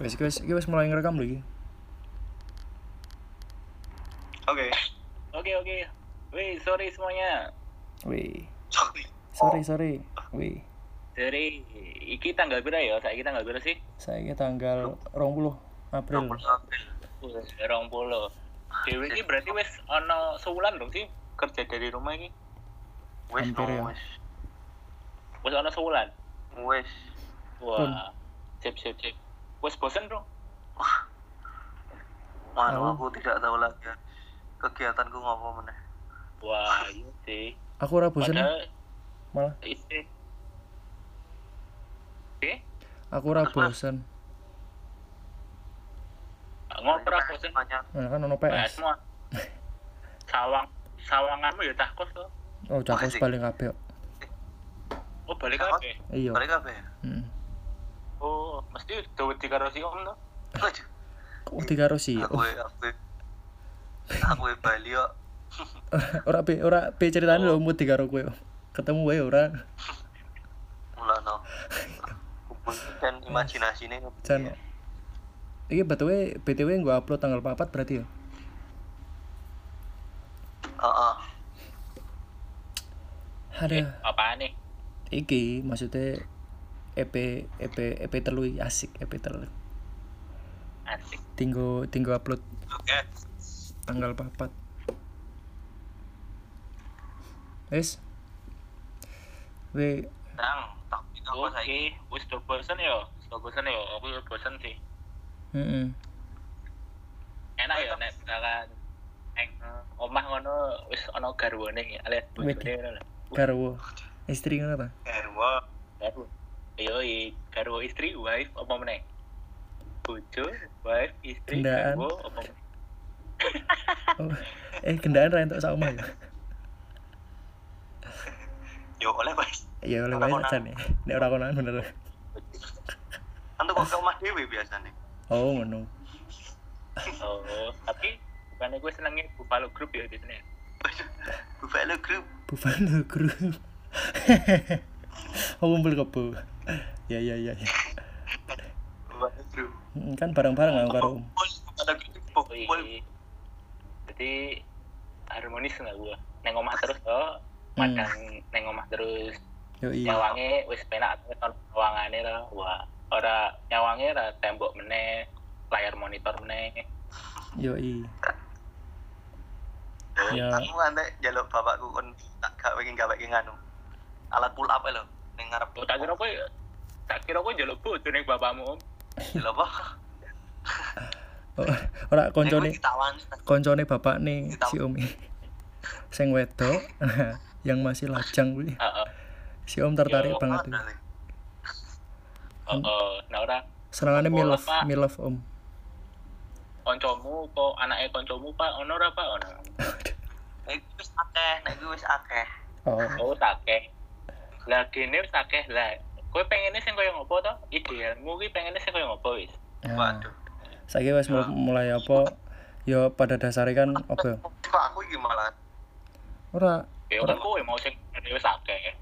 Wis iki wis mulai ngerekam lho iki. Oke. Oke oke. Wih, sorry semuanya. Wih. Sorry. Sorry, sorry. Wih. Sorry, iki tanggal berapa ya? Saya tanggal berapa sih? Saya tanggal 20 April. April. Rong puluh. Dewi ini berarti wes ono sebulan dong sih kerja dari rumah ini. Wes Hampir ya. no, wes. Wes ono sebulan. Wes. Wah, sip sip sip. Wes bosen dong. Manu Tahu. aku tidak tahu lagi kegiatanku ngopo meneh. Wah, iya sih. Aku ora bosen Padahal malah. istri. Oke, Aku ora bosen. ngontrak bosen. Banyak. Nah, kan ono PS. semua. Sawang, sawanganmu ya takut tuh. Oh, cakos Asik. paling kabeh. Oh, balik Takut? aja. Iya. Balik ya? Heeh. Oh, mesti tuh tiga rosi om tuh. Aduh, Kok wedi karo si Aku oh, aku aku Bali yo. ora pe ora pe ceritane lho mudi karo kowe. Ketemu wae ora. Mulano. Kumpulkan imajinasi ini. Jan. Iki BTW BTW gua upload tanggal 4 berarti ya. Heeh. Ada Apaan nih? iki maksudnya EP EP EP telu asik EP telu. Asik. Tinggo tinggo upload Oke. tanggal 4. Wes. We Nang, tak itu apa saiki? Wis udah bosen ya? Udah bosen ya? Aku udah bosen sih. heeh. Enak ya nek misalkan eng omah ngono wis ana garwane ya, alias bojone ngono lho. Garwo. Istri ngono ta? Erwa. Garwo. Yo i garwo istri wife apa meneh? Bojo, wife, istri, Gendaan. garwo apa meneh? Oh, eh kendaan ra entuk sak omah ya. Yo oleh wes. Ya oleh konangan. jan nih. Nek ora konangan bener. Tuh kok ke rumah dewi biasanya. Oh, ngono. Oh, tapi bukannya gue senengnya Buffalo Group ya di sini. Buffalo Group. Buffalo Group. oh, kumpul kebo. Ya ya ya. ya. Buffalo Group. Mm, Kan bareng-bareng karo Buffalo iya. Jadi harmonis nggak gue? Neng omah terus toh, Hmm. madang neng omah terus. Yo iya. nyawange wis penak ruangane lah wah ora nyawange ora tembok meneh layar monitor meneh Yo iya. Ya. Aku nanti jaluk bapakku kon tak gak pengen gak pengen nganu. Alat pull up lho ning ngarep. oh, tak kira kowe tak kira kowe njaluk bojo ning bapakmu om Lho apa? Oh, ora koncone koncone bapak nih si Om. Sing wedok yang masih lajang kuwi. heeh Si Om tertarik Yo, banget. tuh. heeh nah ora milf, Pak. milf Om. kancamu kok anake kancamu Pak ono ora Pak ono Nek wis akeh, nek wis akeh. Oh, oh takeh lah gene wis akeh lah kowe pengennya sing koyo ngopo to idealmu ki pengennya sing koyo ngopo wis ya. Waduh. Saiki wis mul- mulai apa? Yo pada dasarnya kan apa? ya? Kok aku iki malah Ora ya kan kowe mau sing wis akeh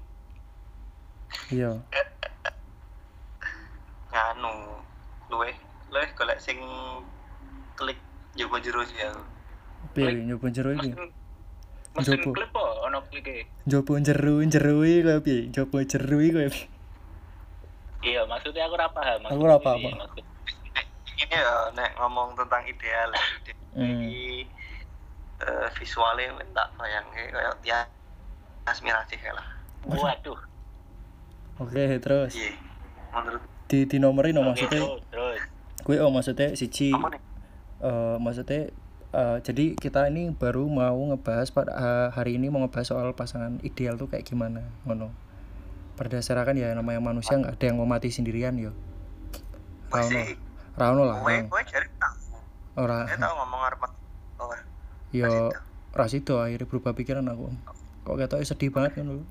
iya. nganu luwe luwe golek sing klik jaba jero sih aku. Piye nyoba jero iki? Mesin Jopo. klip kok ono klike Nyoba jero jero iki koyo piye? Nyoba jero iki koyo piye? Iya, maksudnya aku ora paham. Aku ora paham. ini, ini ya nek ngomong tentang ideal ide Hmm. iki eh, visualnya tak bayangke kayak dia aspirasi lah Waduh. Oke, terus iya menurut di di nomori no Oke, maksudnya terus, gue oh maksudnya siji apa nih eh maksudnya eh, jadi kita ini baru mau ngebahas pada ha- hari ini mau ngebahas soal pasangan ideal tuh kayak gimana ngono. Berdasarkan ya namanya manusia nggak ada yang mau mati sendirian yo. Rauno Rauno lah kowe cari tahu. Ora. Saya tahu ngomong arep oh yo rasido akhirnya berubah pikiran aku. Kok kata sedih banget kan lu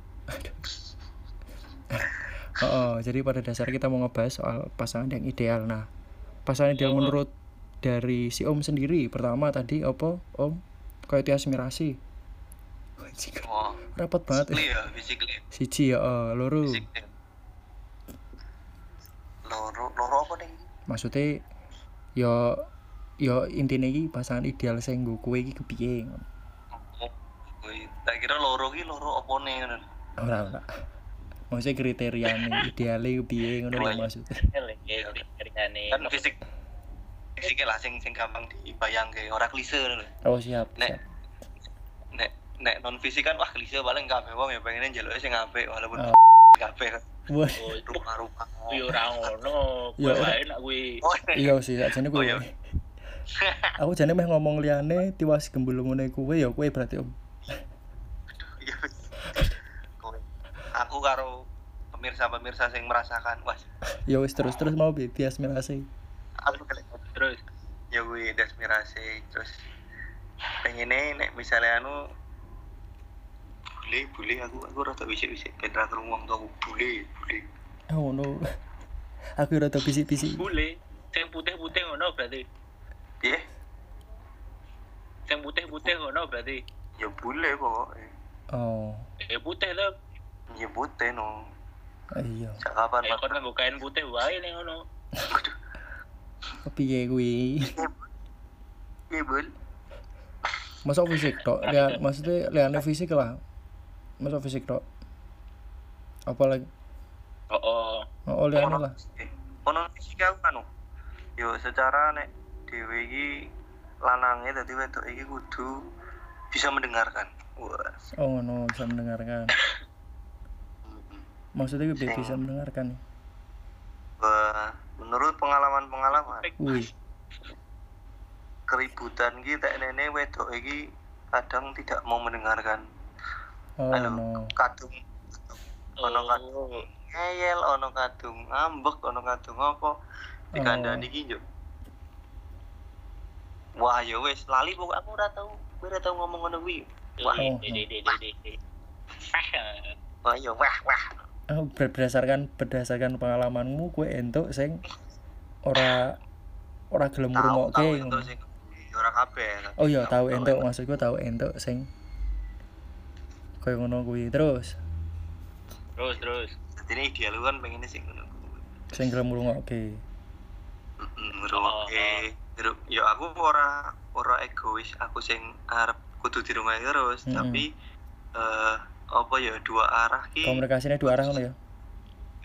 oh, oh, jadi pada dasarnya kita mau ngebahas soal pasangan yang ideal. Nah pasangan ideal menurut dari si om sendiri. Pertama tadi apa om? Kayak itu aspirasi oh repot banget ya. Basically siji ya oh, loro basically. Loro loro apa nih? Maksudnya yo yo intine iki pasangan ideal sing nggo kowe iki kepiye ngono. Woi, tak kira loro ki loro opone ngono. ora ora. Maksudnya kriteriane ideale kepiye ngono lho maksudnya. Ya ceritane Kan fisik fisiknya lah sing sing gampang dibayangke, ora klise ngono lho. oh siap Nek siap. nek nek non fisik kan wah klise paling kabeh wong ya pengen njaluk sing apik walaupun Oh. kabeh wah. Oh itu. Rupa-rupa. kuwi ora ngono kuwi wae nak kuwi. Oh, iya sih sakjane Oh, kowe iya. aku jane meh ngomong liyane tiwas gembul ngene kowe ya kowe berarti om. Iya. Aku karo pemirsa-pemirsa sing merasakan, wah, ya wis terus terus mau bi bias mirase aku kelek terus? Ya gue desmirasi terus pengennya nek misalnya anu bule bule aku aku rada bisik bisik ben ra krungu wong tuaku bule bule oh no aku rada bisik-bisik. Bule sing putih-putih ngono berarti? Piye? Sing putih-putih ngono berarti? Ya bule pokoknya oh. Eh putih lho ya bute no. Iya. Sak kapan eh kon nganggo kain putih wae ning ngono piye kuwi? Iya bul masa fisik tok. Lihat maksudnya liane fisik lah. Masa fisik tok. Apa lagi? Oh oh. Oh liane lah. ono fisik aku anu yo secara nek dhewe iki lanangnya dadi wedok iki kudu bisa mendengarkan. Wah. Oh no bisa mendengarkan. Maksudnya gue bisa mendengarkan. Wah, menurut pengalaman-pengalaman wih. Keributan kita nenek wedok iki kadang tidak mau mendengarkan. Oh Halo. no. kadung. Ono kadung. Oh ngeyel ono kadung. Ngambek ono kadung. Apa? Dikandani iki yo wah ya wis. Lali pokok aku ora tau. Ora tau ngomong ngono kuwi. Wah. Oh. de de de de de wah yo wah wah. Ah, berdasarkan berdasarkan pengalamanmu kue entuk sing ora ora gelem ngrungokke. sing ora kabeh. Oh iya tahu entuk maksudku tahu entuk sing koyo ngono kuwi. Terus? Terus terus. Jadi ideal lu kan pengennya sing ngono sing gelem ngrungokke. ngrungokke. Ngeru- ya aku ora ora egois. Aku sing arep kudu di rumah terus. Tapi eh apa ya dua arah ki Komunikasinya dua arah ngono ya.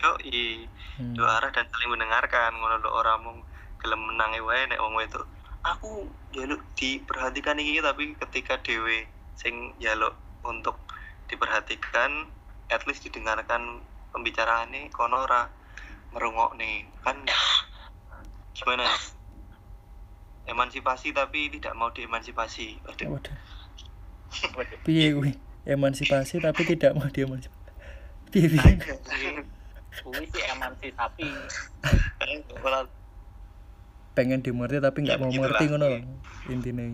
yo i Hmm. dua arah dan saling mendengarkan ngono lho ora mung gelem menangi wae nek wong wedok aku jaluk diperhatikan iki tapi ketika dewe sing jaluk untuk diperhatikan at least didengarkan pembicaraannya kono ora merungok nih kan gimana ya? emansipasi tapi tidak mau diemansipasi waduh Waduh. Waduh. Piye kuwi? Emansipasi tapi tidak mau diemansipasi. Piye kuwi sih emansipasi Pengen dimengerti tapi nggak mau begitulah. mengerti ngono intinya.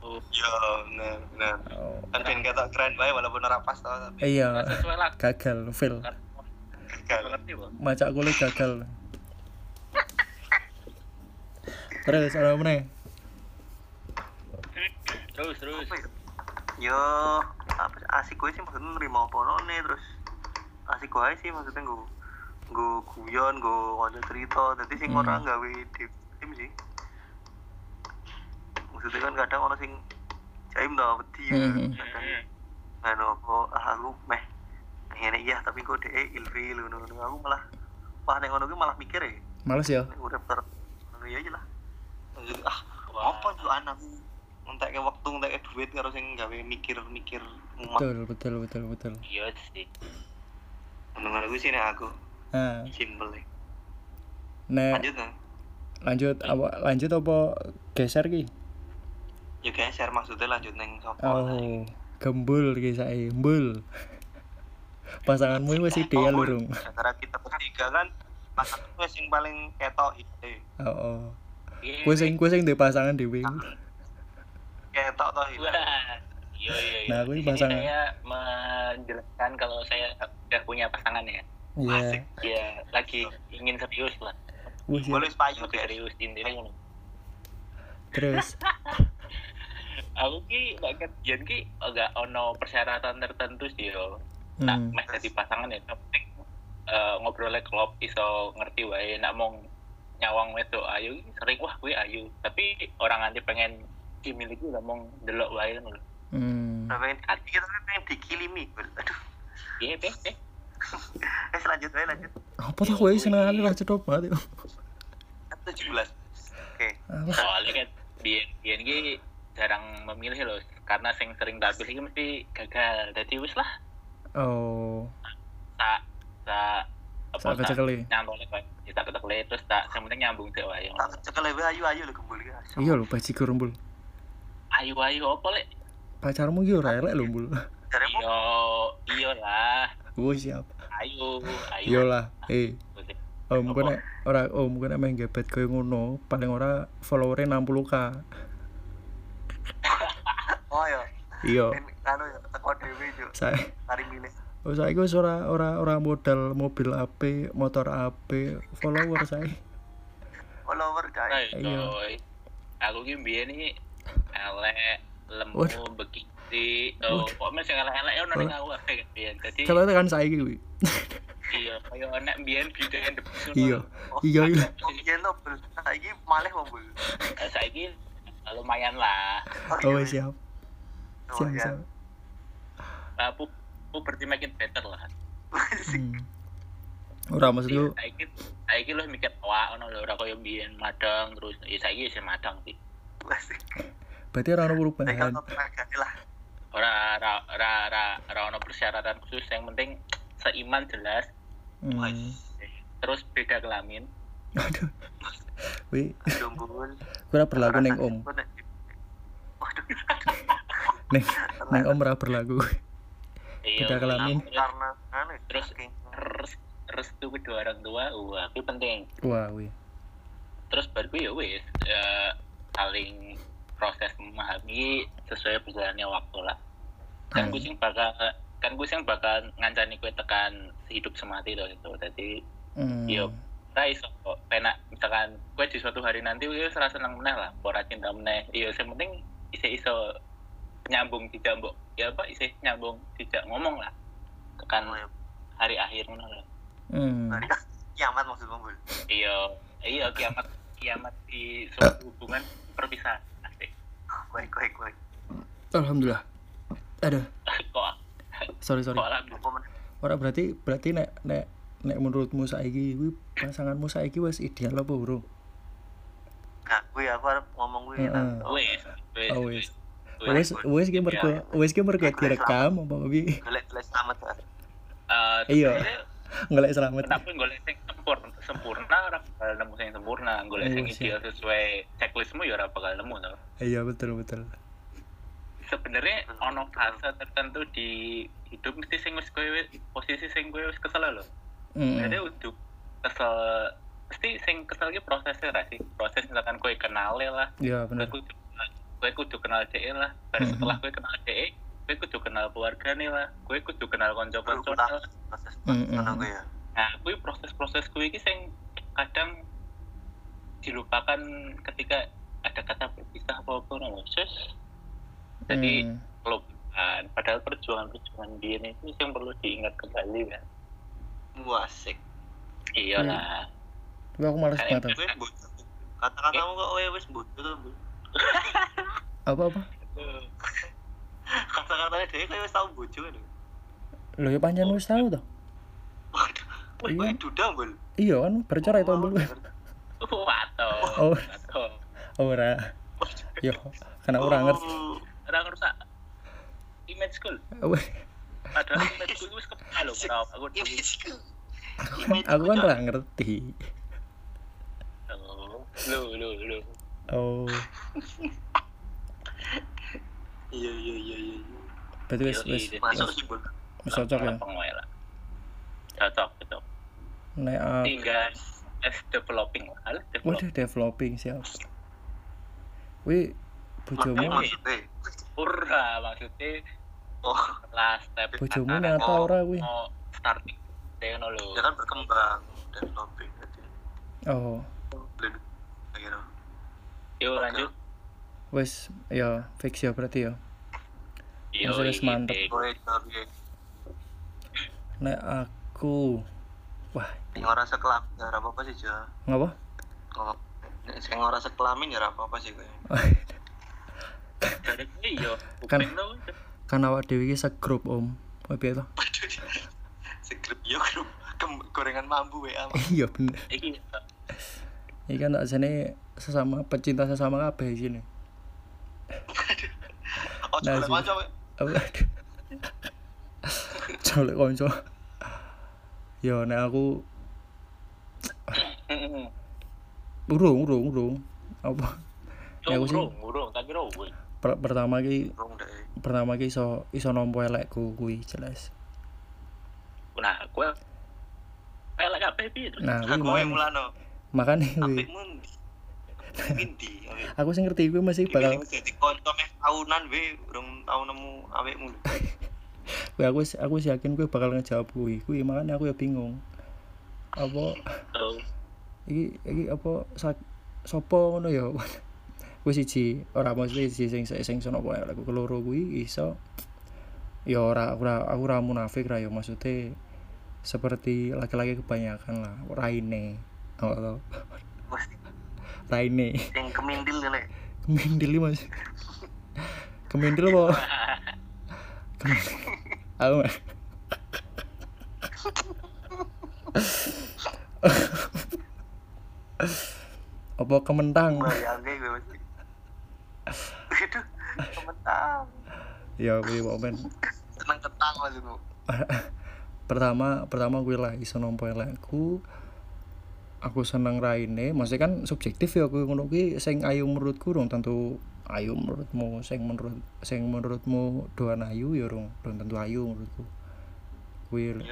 oh ya benar benar Oh. kan ben ketok keren bae walaupun ora pas tau tapi Iya, sesuai lah gagal, fail. gagal Macak kulit gagal. Terus ada mana? terus terus apa ya? Yo apa sih, asik gue sih maksudnya nerima apa nih terus asik gue sih maksudnya gue gue guyon gue ngode cerita jadi sing Hmm. orang gawe di tim sih maksudnya kan kadang orang sing jaim tau wedi ya Hmm. kadang anu apa ah aku meh ini iya tapi kok deh ilfil ngono ngono. aku malah wah nek ngono ki malah mikir ya Males ya? urip ter ya aja lah ah apa tuh anakku entek waktu entek duit karo sing gawe mikir-mikir umat Betul, betul, betul, betul. iya sih mendengar gue sih nek aku Nah, simple ya. nek lanjut nah lanjut apa lanjut apa geser ki? ya share maksudnya lanjut neng sopo Oh, gembul ki sae, mbul. Pasanganmu wis ideal Oh, urung. antara kita bertiga kan pasangan gue sing paling ketok ide Oh, oh. Iya, Kue sing kue sing duwe pasangan dhewe. Ketok toh Wah, iya iya iya. Nah, aku ini pasangan. saya menjelaskan kalau saya sudah punya pasangan ya. Iya. Asik. Ya, lagi ingin serius lah. Ya. boleh payu Mau serius intinya. Terus Aku ki gak kerjaan ki agak ono persyaratan tertentu sih yo. Nak hmm. meh jadi pasangan ya tapi eh, ngobrolnya klop iso ngerti wae nak mong nyawang wedok ayu sering wah gue ayu tapi orang nanti pengen dimiliki lah mau delok wae ngono lho. Hmm. Nah, pengen hati kita kan pengen dikilimi aduh. Iya teh teh eh lanjut aja lanjut. Apa tuh gue seneng kali lah cedok banget yuk Kan 17 oke. Apa soalnya kan biar biar ini jarang memilih loh karena sing sering tampil ini mesti gagal. Jadi wis lah. Oh. Tak tak Sak kecekele. nyantolnya kan tak kecekele terus tak yang penting nyambung sih wae. Tak cekel lewe ayu ayu lho gembul ya iya lho baji kurumbul ayu ayu apa lek? Pacarmu iki ora elek lho mbul. Jaremu iyo iyo lah gue siap. Ayu ayu iya lah eh om gue nek ora om gue nek main gebet koyo ngono paling ora followernya 60k oh ya iya. Ben anu ya teko dhewe yo saya kari milih Oh, saya wis ora ora ora modal mobil AP, motor AP, follower saya. follower guys Ayo, Iya. Aku ki mbiyen iki elek, lemu, bekiti. Oh, pokoknya sing elek-elek yo ning aku kabeh kan mbiyen. Dadi Coba tekan saya kuwi. iya, kaya enek mbiyen bidan debus ngono. Iya. Iya iya. oh iya saiki malih kok bul Nah, Saiki lumayan lah. Oh iya. siap. Oh, Siap iya. siap. Aku aku berarti makin better lah. Hmm. Ora maksud Iya, lu saiki saiki lu mikir wah ono lho ora kaya mbiyen madang terus ya saiki wis madang sih. Asik. berarti ora ono perubahan. kalau tenaga lah Ora ora ora ora ora ono persyaratan khusus yang penting seiman jelas Hmm. terus beda kelamin Aduh. Wi, ora berlaku neng om. waduh Neng neng om ora berlaku. Iya, Beda kelamin. terus karena anu terus restu kedua orang tua wah itu penting Wah, wi. terus baru ya wis ya, saling proses memahami sesuai berjalannya waktu lah kan Hmm. gue sing bakal kan gue sing bakal ngancani kue tekan hidup semati loh itu jadi Hmm. Iya. kita iso kok penak misalkan gue di suatu hari nanti gue serasa senang meneh lah ora cinta meneh iya yang penting iso iso nyambung tidak mbok ya apa iso nyambung tidak ngomong lah tekan Oh, ya. hari akhir ngono lah Hmm. Hari kiamat maksudmu bul iya iya kiamat kiamat di suatu hubungan perpisahan. Asik. Baik baik baik. Alhamdulillah. Aduh, kok? Sorry sorry. kok alhamdulillah? Apa men Ora berarti berarti nek nek nek menurutmu saiki kuwi pasanganmu saiki wis ideal apa, Bro? nah gue aku harap ngomong wes Oh, wis. wes Wis. Wis ki mergo wis ki mergo direkam apa piye? golek golek selamat Eh, Iya. Ngelek selamat. tapi golek sing sempurna sempurna ora bakal nemu sing sempurna golek sing Oh, siap. ideal sesuai checklistmu ya ora bakal nemu tau Iya betul betul. sebenarnya ono fase tertentu di hidup mesti sing wis kowe posisi sing kowe wis kesel lho Hmm. jadi udah kesel mesti sing kesel iki prosesnya ra sih proses misalkan kowe kenal lah Iya bener. kudu kowe kudu kenal DE lah baru setelah kowe kenal DE kowe kudu kenal keluargane lah kowe kudu kenal berulang lah proses gue ya nah kuwi proses-proses kuwi iki sing kadang dilupakan ketika ada kata berpisah apa apa ngono Sus. jadi Hmm. kelupaan padahal perjuangan-perjuangan dia itu yang perlu diingat kembali kan muasik iya Hmm. lah Tapi aku Kayak banget. gue kata-katamu kok gue wis bodoh tuh bul Apa apa? Dia kayak wis tau bojo lho Lho ya pancen wis tau to. waduh wih Iya. duda bul Iya kan bercerai to mbul. wato Oh. wato Ora. Yo, karena ora ngerti. Oh, orang rusak image school padahal image school wis kepala lho ora aku. Aku kan ora ngerti. Oh, lu lu lu Oh, iya iya iya iya berarti wis wis jadi masuk sih cocok ya. Cocok cocok. Nek aku tinggal as developing lah Alah, Waduh developing developing siap. Wi bojomu maksudnya pura maksudnya oh. lah step. Bojomu nyata ora kuwi. starting dia ngono lho ya kan berkembang gitu Oh, yuk lanjut. Wis ya fix ya berarti ya. Yo, Maksudnya wis mantep. Nek aku wah, yang orang sekelap nggak apa apa sih jah ngapa? nek sing ora sekelamin ya ora apa-apa sih kowe. Iya, Kan- kan awak dhewe iki segrup om. Apa piye to? Segrep yo grup. Kem- gorengan mambu WA iya bener. Iki kan tak jane sesama pecinta sesama kabeh sini. Oh Nah, colek konco yo nek aku urung urung urung. Apa? Ya, aku sih- Urung, urung, kira gue. per- pertama ki Urung pertama ki iso iso nampa elekku kuwi jelas. Nah, gue elek kabeh piye nah kuwi aku mulano. makane kuwi apik aku sing ngerti kuwi masih bakal dadi kanca meh tahunan we urung tau nemu awikmu kuwi aku aku wis yakin kuwi bakal ngejawab kuwi kuwi makane aku ya bingung. Apa? Iki iki apa sak sopo ngono ya? Kuwi siji ora mesti siji sing sing sono apa ya aku keloro kuwi iso. Ya ora ora aku ora munafik ra ya maksudnya seperti laki-laki kebanyakan lah raine. Oh, raine sing kemindil nek kemindil mas. Kemindil apa? Aku apa kementang? Mesti. Aduh kementang. Ya kuwi momen seneng ketang maksudmu pertama pertama gue lah iso nampa elekku aku seneng raine maksudnya kan subjektif ya aku ngono kuwi sing ayu menurutku dong tentu ayu menurutmu sing menurut sing menurutmu doan ayu ya dong belum tentu ayu menurutku. Kuwi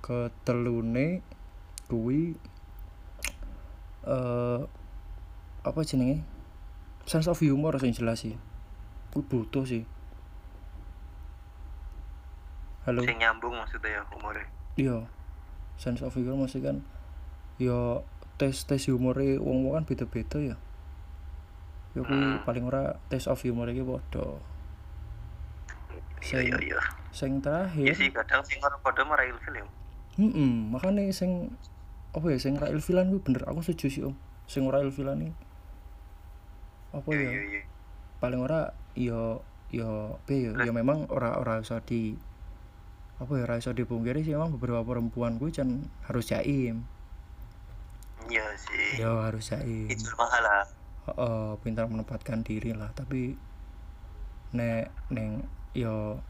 ketelune kuwi eh apa jenenge? Sense of humor sing jelas sih. Kuwi butuh sih. Halo? Sing nyambung maksudnya ya umure iya. Sense of humor masih kan ya tes tes humore wong wong kan beda beda ya. Ya kuwi Hmm. paling ora tes of humor iki padha. Iya iya iya. Sing iya terakhir sih kadang sing ora padha marah ilfil ya Mm makanya sing apa ya sing ra ilfilan kuwi bener aku setuju sih om. Sing ora ilfilan iki. Apa iya ya? iya paling ora ya ya be ya, ya memang ora ora iso di apa ya ora iso dipungkiri sih memang beberapa perempuan kuwi can harus jaim iya sih. Ya harus jaim itu masalah Heeh, pintar menempatkan diri lah. Tapi nek neng yo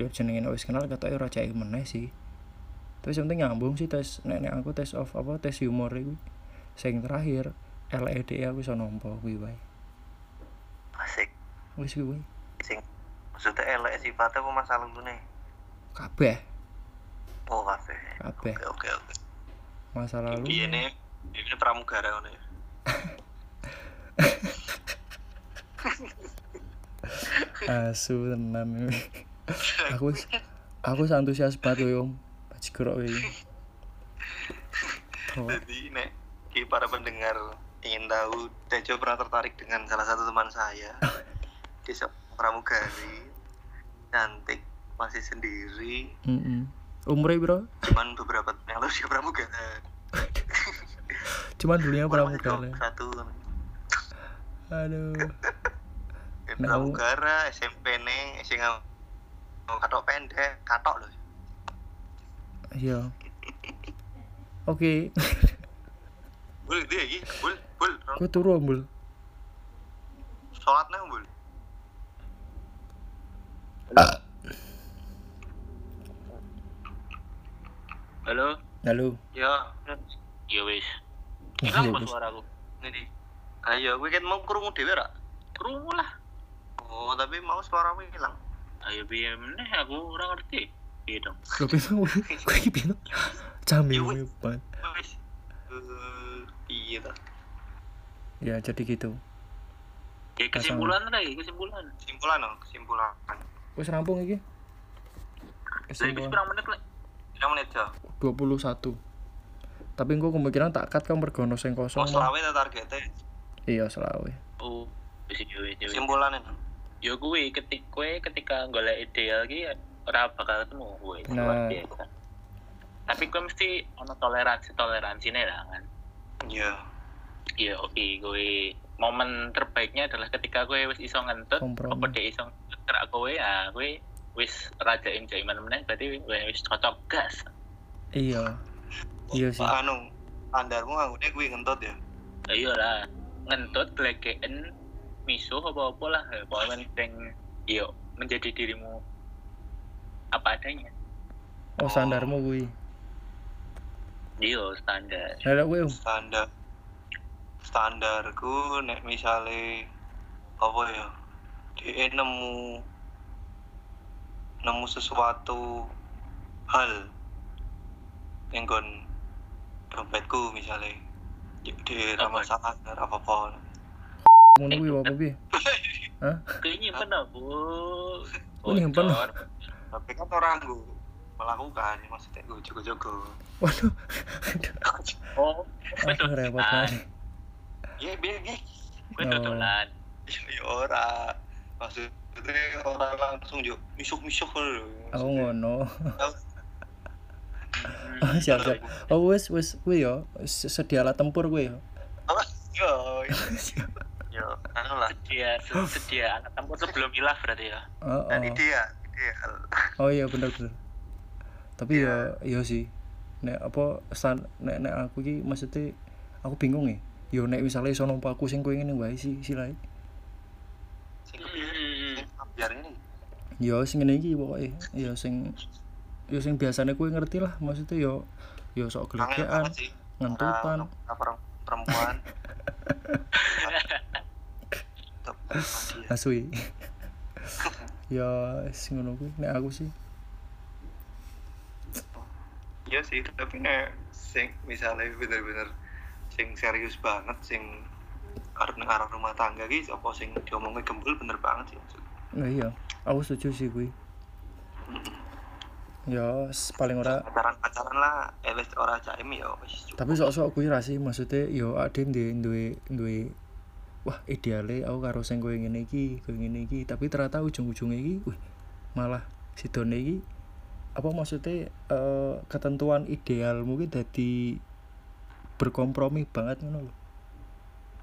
yo jenenge nek wis kenal kata ora jaim meneh sih. Terus yang penting nyambung sih tes nek nek aku tes of apa tes humor iku. Sing terakhir LED aku iso nampa kuwi wae. Asik. Wis kuwi sing maksudnya elek sifatnya apa masalah lu nih kabeh. Oh kafe kabeh. Oke oke oke. Masa lalu iya nih ini pramugara ngono ya. Asu tenan. Aku aku antusias banget Baji gerok kowe iki. Jadi nek ki para pendengar ingin tahu Tejo pernah tertarik dengan salah satu teman saya. Seorang pramugari cantik masih sendiri. Mm umure bro cuman beberapa tahun yang lalu dia pramugara cuman dulunya masih pramugara 21 aduh. Nah, pramugara SMP nih sing katok pendek katok loh. Iya. Oke. Bul dia iki bul bul. Gue turu bul. Sholatnya bul? Halo. halo. Ya. Ya wis. Ya Hilang apa wis. suaraku? ini ayo gue kan mau kurungu dewe ra Krungu lah. oh tapi mau suaramu hilang Ayo piye meneh aku ora ngerti. Piye dong? lo pintu gue iki pintu camil Iya, wis. banget wis Eh, iya ta ya jadi gitu Ya kesimpulan lagi, kesimpulan. kesimpulan dong kesimpulan wis rampung iki Lagi kesimpulan sepirang menit lek. Pirang menit ya 21 tapi gue kemungkinan tak cut kan mergono sing kosong selawe ta targetnya iya selawe Oh, kesimpulan itu Yo kuwi ketik kue ketika golek ideal ki ora bakal ketemu kuwi. Nah. Luar biasa. Tapi kue mesti ono toleransi toleransi nih lah kan. Iya. iya oke gue momen terbaiknya adalah ketika gue wis iso ngentut apa deh iso gerak gue ya gue wis rajain jaiman meneh berarti gue wis cocok gas iya iya sih Pak anu, standarmu anggone kuwi ngentut ya. Ya iya lah ngentut glegeken misuh apa apa lah pokoknya penting iyo menjadi dirimu apa adanya oh standarmu kuwi iyo standar Lah kuwi Om. Standar standarku nek misale apa ya? Dia nemu nemu sesuatu hal yang gon dompetku misalnya. Di ramah masalah apa apa ngono kuwi apa piye Hah? kayaknya nyimpen aku Oh, nyimpen. Tapi kan orang gue melakukan maksudnya gue jogo-jogo waduh. Oh aduh repot banget. Ya biar biar gue dodolan ya ora. Maksudnya orang langsung jo misuk misuk aku ngono siap siap. Oh wis wis kuwi yo. Sedia alat tempur kuwi yo. Yo. Yo anu lah. Sedia sedia anak tempur sebelum hilaf berarti ya oh, dan oh. ide ya ide oh iya bener bener. Tapi ya iya. sih. Nek apa stan nek nek aku ki maksudnya aku bingung ya yo nek misalnya iso nampa aku sing kowe ngene wae sih silai sing Hmm. sing biar ini. Yo sing ngene iki pokoke. Yo sing yo sing biasane kowe ngerti lah maksudnya yo yo sok gelegean ngentutan. Perempuan. Ya. asui ya wis ngono kuwi nek aku sih. Iya sih, tapi nek sing misalnya bener-bener sing serius banget, sing arep nang arah rumah tangga ki apa sing diomongnya gembul bener banget sih nah iya aku setuju sih kuwi. Ya s- paling ora Pacaran-pacaran lah, eles ora caim ya cukup. tapi sok-sok kuwi ra sih maksudnya yo ade duwe duwe duwe wah ideale aku karo sing kowe ngene iki kowe ngene iki tapi ternyata ujung-ujungnya iki wih malah sidone iki apa maksudnya eh, ketentuan ideal mungkin dadi berkompromi banget ngono lho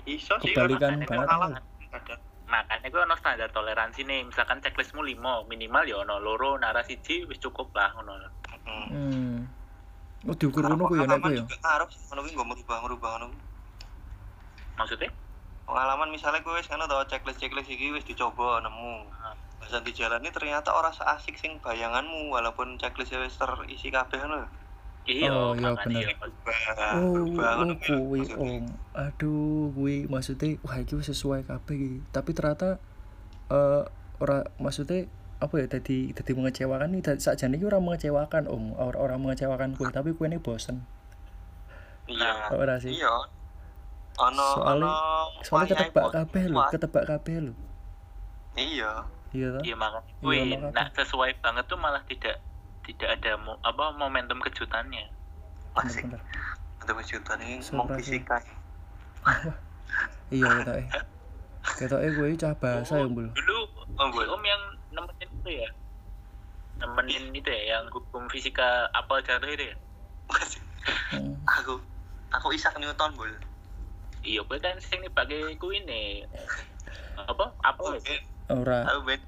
Iso sih Kebalikan banget, kan? kadang. Makanya gue ono standar toleransi nih misalkan checklistmu limo minimal ya ono loro nara siji wis cukup lah ngono Hmm. oh diukur ngono kuwi ya nek Pengalaman kuwi ya sih, ngono kuwi nggak merubah-merubah ngono. kuwi. maksudnya Pengalaman misalnya gue wis ngono tau checklist-checklist iki wis dicoba nemu. Pas dijalani ternyata ora seasik sing bayanganmu walaupun checklistnya wis terisi kabeh ngono. Iya Oh, iya, bener. ya. Oh, oh kuwi om. Aduh, kuwi maksudnya wah iki sesuai kabeh iki. Tapi ternyata eh ora maksudnya apa ya tadi tadi mengecewakan nih sakjane iki ora mengecewakan om ora ora mengecewakan kuwi tapi kuwi ini bosen Iya. ora sih Iya. Ono Soalnya- soalnya ketebak kabeh lho kuat. ketebak kabeh lho Iya. iya iya makanya Iya, makanya. nah sesuai banget tuh malah tidak tidak ada mo- apa momentum kejutannya Masih ada kejutan ini sih. fisika. iya ketoke ketoke kuwi cah bahasa ya mbul dulu Oh, si boleh. om yang nemenin itu ya nemenin itu ya yang hukum fisika apel jatuh itu ya Masih. Hmm. Aku aku Isaac Newton, Bol. iya gue kan sing nih pakai ku ini apa apa Oh, ya? Ora Aku Ben.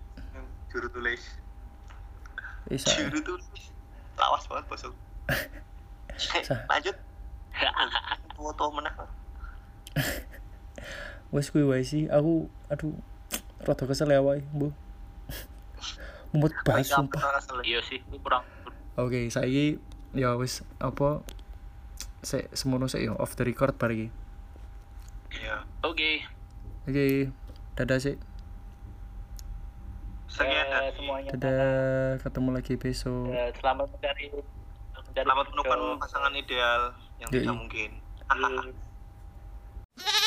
Juru tulis. Isa Juru tulis. Lawas banget, Bosok. Sah. Lanjut. Tua-tua meneh. wes kuwi wae sih aku aduh rada kesel ya wae bu mumet banget sumpah iya sih kurang Oke, saiki ya wis apa sik semono sik ya off the record bar iki. Iya. oke Oke, dadah sik sekian eh, dari semuanya. Dadah, ketemu lagi besok. Eh, selamat mencari, Selamat menemukan pasangan ideal yang tidak mungkin.